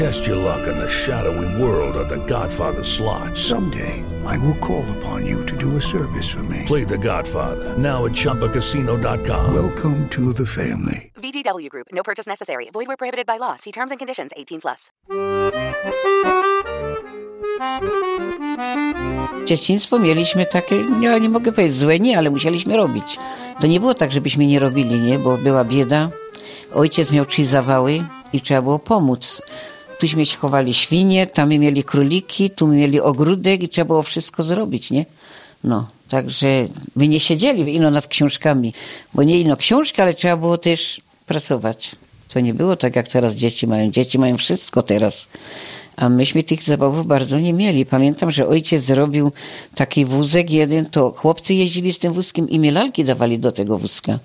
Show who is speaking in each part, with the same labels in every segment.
Speaker 1: Test your luck in the shadowy world of The Godfather slot.
Speaker 2: Someday, I will call upon you to do a service for me.
Speaker 1: Play The Godfather now at ChumbaCasino.com.
Speaker 2: Welcome to the family.
Speaker 3: VGW Group. No purchase necessary. Void where prohibited by law. See terms and conditions. 18 plus.
Speaker 4: Dzieciństwo mieliśmy takie, nie, nie mogę powiedzieć złe, nie, ale musieliśmy robić. To nie było tak, żebyśmy nie robili, nie, bo była bieda. Ojciec miał trzy zawały i trzeba było pomóc. Tuśmy chowali świnie, tam my mieli króliki, tu my mieli ogródek i trzeba było wszystko zrobić, nie? No, także my nie siedzieli ino nad książkami, bo nie ino książki, ale trzeba było też pracować. To nie było tak, jak teraz dzieci mają. Dzieci mają wszystko teraz. A myśmy tych zabawów bardzo nie mieli. Pamiętam, że ojciec zrobił taki wózek jeden, to chłopcy jeździli z tym wózkiem i mi lalki dawali do tego wózka.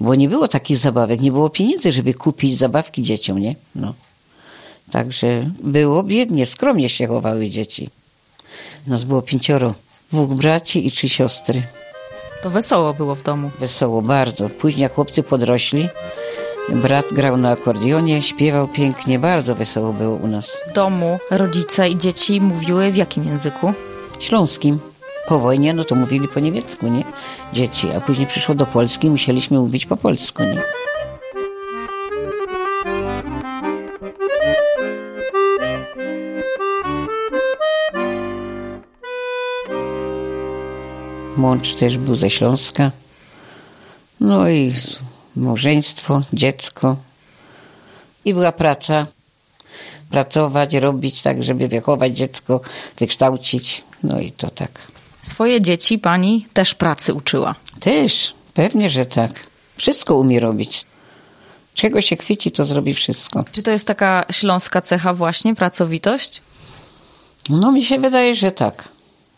Speaker 4: Bo nie było takich zabawek, nie było pieniędzy, żeby kupić zabawki dzieciom, nie? No. Także było biednie, skromnie się chowały dzieci. Nas było pięcioro, dwóch braci i trzy siostry.
Speaker 5: To wesoło było w domu.
Speaker 4: Wesoło bardzo. Później chłopcy podrośli, brat grał na akordeonie, śpiewał pięknie, bardzo wesoło było u nas.
Speaker 5: W domu rodzice i dzieci mówiły w jakim języku?
Speaker 4: Śląskim. Po wojnie, no to mówili po niemiecku, nie? Dzieci, a później przyszło do Polski, musieliśmy mówić po polsku, nie? Mącz też był ze Śląska. No i małżeństwo, dziecko. I była praca. Pracować, robić tak, żeby wychować dziecko, wykształcić. No i to tak.
Speaker 5: Swoje dzieci pani też pracy uczyła.
Speaker 4: Też, pewnie, że tak. Wszystko umie robić. Czego się chwyci, to zrobi wszystko.
Speaker 5: Czy to jest taka śląska cecha właśnie, pracowitość?
Speaker 4: No mi się wydaje, że tak.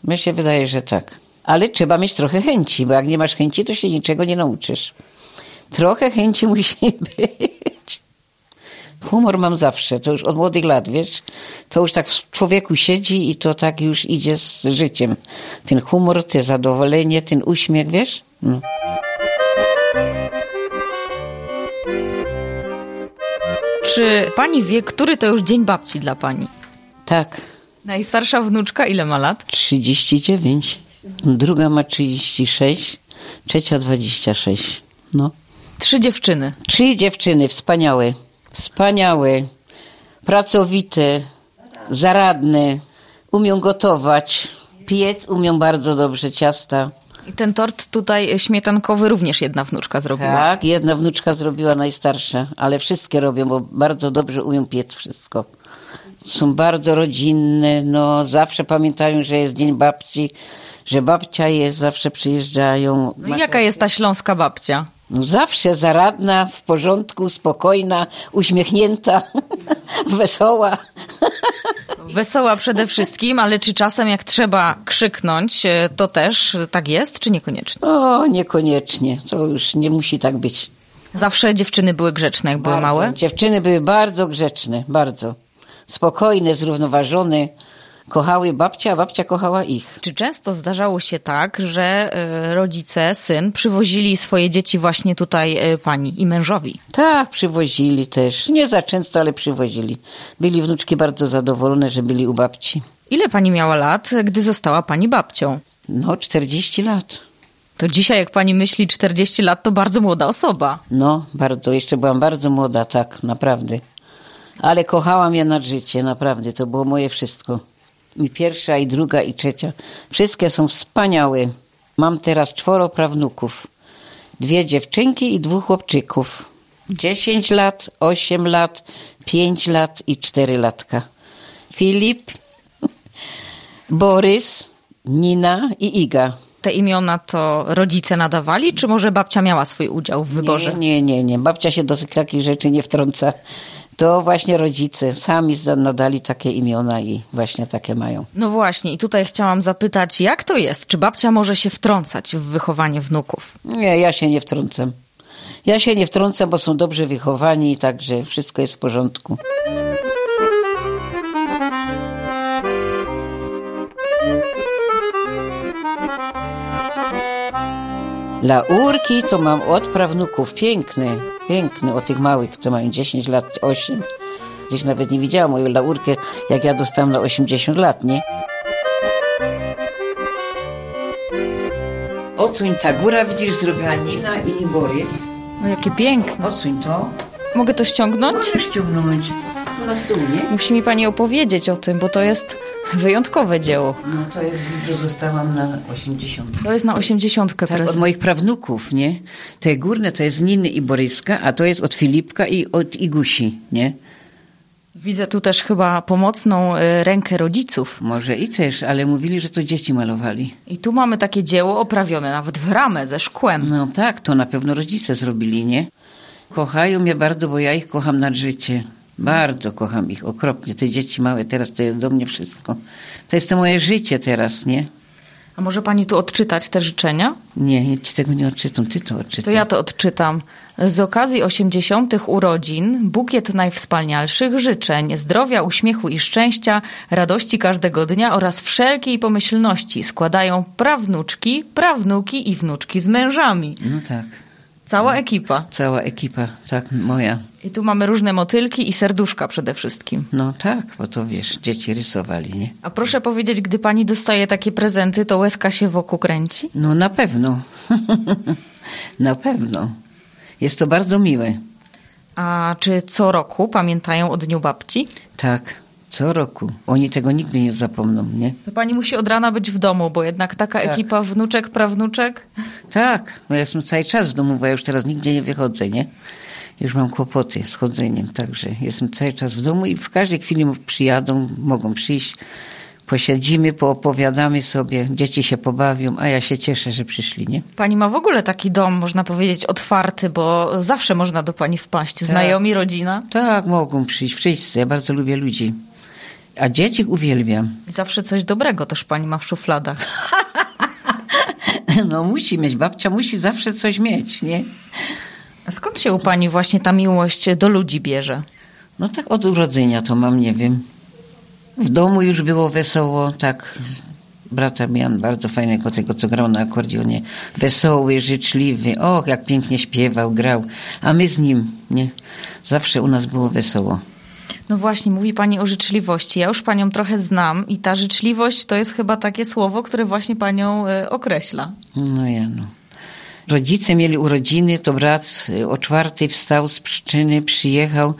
Speaker 4: Mi się wydaje, że tak. Ale trzeba mieć trochę chęci, bo jak nie masz chęci, to się niczego nie nauczysz. Trochę chęci musi być. Humor mam zawsze, to już od młodych lat, wiesz. To już tak w człowieku siedzi i to tak już idzie z życiem. Ten humor, te zadowolenie, ten uśmiech, wiesz. No.
Speaker 5: Czy pani wie, który to już dzień babci dla pani?
Speaker 4: Tak,
Speaker 5: Najstarsza wnuczka ile ma lat?
Speaker 4: 39. Druga ma 36, trzecia 26. No.
Speaker 5: Trzy dziewczyny.
Speaker 4: Trzy dziewczyny wspaniałe, wspaniałe, pracowite, zaradne, umią gotować, piec umią bardzo dobrze ciasta.
Speaker 5: I ten tort tutaj śmietankowy również jedna wnuczka zrobiła.
Speaker 4: Tak, jedna wnuczka zrobiła najstarsza, ale wszystkie robią, bo bardzo dobrze umią piec wszystko. Są bardzo rodzinne, no zawsze pamiętają, że jest Dzień Babci, że babcia jest, zawsze przyjeżdżają.
Speaker 5: No jaka jest ta śląska babcia?
Speaker 4: No zawsze zaradna, w porządku, spokojna, uśmiechnięta, wesoła.
Speaker 5: Wesoła przede wszystkim, ale czy czasem jak trzeba krzyknąć, e, to też tak jest, czy niekoniecznie?
Speaker 4: O, niekoniecznie, to już nie musi tak być.
Speaker 5: Zawsze dziewczyny były grzeczne, jak były
Speaker 4: Bardzo.
Speaker 5: małe?
Speaker 4: Dziewczyny były bardzo grzeczne, bardzo. Spokojne, zrównoważone. Kochały babcia, a babcia kochała ich.
Speaker 5: Czy często zdarzało się tak, że e, rodzice, syn przywozili swoje dzieci właśnie tutaj e, pani i mężowi?
Speaker 4: Tak, przywozili też. Nie za często, ale przywozili. Byli wnuczki bardzo zadowolone, że byli u babci.
Speaker 5: Ile pani miała lat, gdy została pani babcią?
Speaker 4: No, 40 lat.
Speaker 5: To dzisiaj, jak pani myśli, 40 lat to bardzo młoda osoba.
Speaker 4: No, bardzo. Jeszcze byłam bardzo młoda, tak, naprawdę. Ale kochałam je nad życie, naprawdę. To było moje wszystko. I pierwsza, i druga, i trzecia. Wszystkie są wspaniałe. Mam teraz czworo prawnuków. Dwie dziewczynki i dwóch chłopczyków. 10 lat, 8 lat, 5 lat i 4 latka. Filip, Borys, Nina i Iga.
Speaker 5: Te imiona to rodzice nadawali, czy może babcia miała swój udział w wyborze?
Speaker 4: Nie, nie, nie, nie. Babcia się do takich rzeczy nie wtrąca. To właśnie rodzice sami nadali takie imiona i właśnie takie mają.
Speaker 5: No właśnie, i tutaj chciałam zapytać, jak to jest? Czy babcia może się wtrącać w wychowanie wnuków?
Speaker 4: Nie, ja się nie wtrącam. Ja się nie wtrącam, bo są dobrze wychowani, także wszystko jest w porządku. Laurki to mam od prawnuków, piękne, piękne, o tych małych, co mają 10 lat, 8. Gdzieś nawet nie widziałam moją laurkę, jak ja dostałam na 80 lat, nie? Odsuń ta góra, widzisz, zrobiła Nina i Borys.
Speaker 5: O, jakie piękne.
Speaker 4: Odsuń to.
Speaker 5: Mogę to ściągnąć?
Speaker 4: Możesz ściągnąć. Na stół, nie?
Speaker 5: Musi mi pani opowiedzieć o tym, bo to jest wyjątkowe dzieło.
Speaker 4: No to jest, widzisz, dostałam na 80.
Speaker 5: To jest na osiemdziesiątkę
Speaker 4: Tak, od
Speaker 5: prezent.
Speaker 4: moich prawnuków, nie? Te górne to jest Niny i Boryska, a to jest od Filipka i od Igusi, nie?
Speaker 5: Widzę tu też chyba pomocną y, rękę rodziców.
Speaker 4: Może i też, ale mówili, że to dzieci malowali.
Speaker 5: I tu mamy takie dzieło oprawione nawet w ramę ze szkłem.
Speaker 4: No tak, to na pewno rodzice zrobili, nie? Kochają mnie bardzo, bo ja ich kocham nad życie. Bardzo kocham ich, okropnie. Te dzieci małe teraz to jest do mnie wszystko. To jest to moje życie teraz, nie?
Speaker 5: A może pani tu odczytać te życzenia?
Speaker 4: Nie, ja ci tego nie odczytam, ty to odczytaj.
Speaker 5: To ja to odczytam. Z okazji 80. urodzin bukiet najwspanialszych życzeń, zdrowia, uśmiechu i szczęścia, radości każdego dnia oraz wszelkiej pomyślności składają prawnuczki, prawnuki i wnuczki z mężami.
Speaker 4: No tak,
Speaker 5: Cała ekipa.
Speaker 4: cała ekipa, tak, moja.
Speaker 5: I tu mamy różne motylki i serduszka przede wszystkim.
Speaker 4: No tak, bo to wiesz, dzieci rysowali, nie?
Speaker 5: A proszę powiedzieć, gdy pani dostaje takie prezenty, to łezka się wokół kręci?
Speaker 4: No na pewno. na pewno. Jest to bardzo miłe.
Speaker 5: A czy co roku pamiętają o Dniu Babci?
Speaker 4: Tak, co roku. Oni tego nigdy nie zapomną, nie?
Speaker 5: To pani musi od rana być w domu, bo jednak taka
Speaker 4: Tak.
Speaker 5: ekipa wnuczek, prawnuczek.
Speaker 4: Tak, no ja jestem cały czas w domu, bo ja już teraz nigdzie nie wychodzę, nie? Już mam kłopoty z chodzeniem, także jestem cały czas w domu i w każdej chwili przyjadą, mogą przyjść. Posiedzimy, poopowiadamy sobie, dzieci się pobawią, a ja się cieszę, że przyszli, nie?
Speaker 5: Pani ma w ogóle taki dom, można powiedzieć, otwarty, bo zawsze można do pani wpaść. Znajomi, rodzina.
Speaker 4: Tak, mogą przyjść wszyscy. Ja bardzo lubię ludzi. A dzieci uwielbiam.
Speaker 5: I zawsze coś dobrego też pani ma w szufladach.
Speaker 4: No musi mieć, babcia musi zawsze coś mieć, nie?
Speaker 5: A skąd się u pani właśnie ta miłość do ludzi bierze?
Speaker 4: No tak od urodzenia to mam, nie wiem. W domu już było wesoło, tak. Brata miałam bardzo fajnego, tego co grał na akordeonie. Wesoły, życzliwy. Och, jak pięknie śpiewał, grał. A my z nim, nie? Zawsze u nas było wesoło.
Speaker 5: No właśnie, mówi pani o życzliwości. Ja już panią trochę znam i ta życzliwość to jest chyba takie słowo, które właśnie panią e, określa.
Speaker 4: No ja no. Rodzice mieli urodziny, to brat y, o czwartej wstał z przyczyny, przyjechał,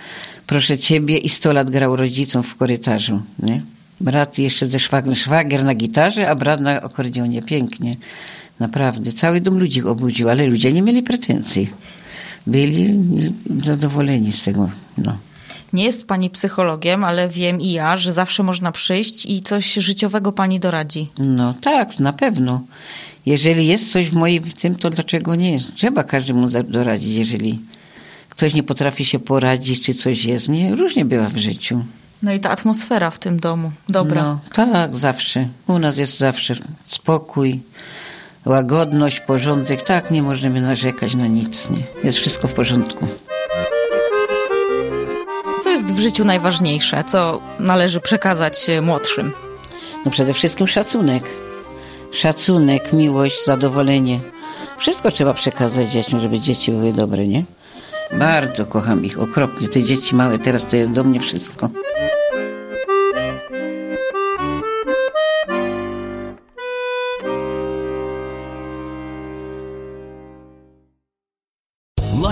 Speaker 4: proszę ciebie, i sto lat grał rodzicom w korytarzu, nie? Brat jeszcze ze szwagier, szwagier na gitarze, a brat na akordeonie. Pięknie. Naprawdę. Cały dom ludzi obudził, ale ludzie nie mieli pretensji. Byli zadowoleni z tego, no.
Speaker 5: Nie jest pani psychologiem, ale wiem i ja, że zawsze można przyjść i coś życiowego pani doradzi.
Speaker 4: No tak, na pewno. Jeżeli jest coś w moim tym, to dlaczego nie? Trzeba każdemu doradzić, jeżeli ktoś nie potrafi się poradzić, czy coś jest. Nie, różnie bywa w życiu.
Speaker 5: No i ta atmosfera w tym domu. Dobra.
Speaker 4: No, tak, zawsze. U nas jest zawsze spokój, łagodność, porządek. Tak, nie możemy narzekać na nic. Nie. Jest wszystko w porządku.
Speaker 5: W życiu najważniejsze? Co należy przekazać e, młodszym?
Speaker 4: No przede wszystkim szacunek. Szacunek, miłość, zadowolenie. Wszystko trzeba przekazać dzieciom, żeby dzieci były dobre, nie? Bardzo kocham ich, okropnie. Te dzieci małe teraz to jest do mnie wszystko.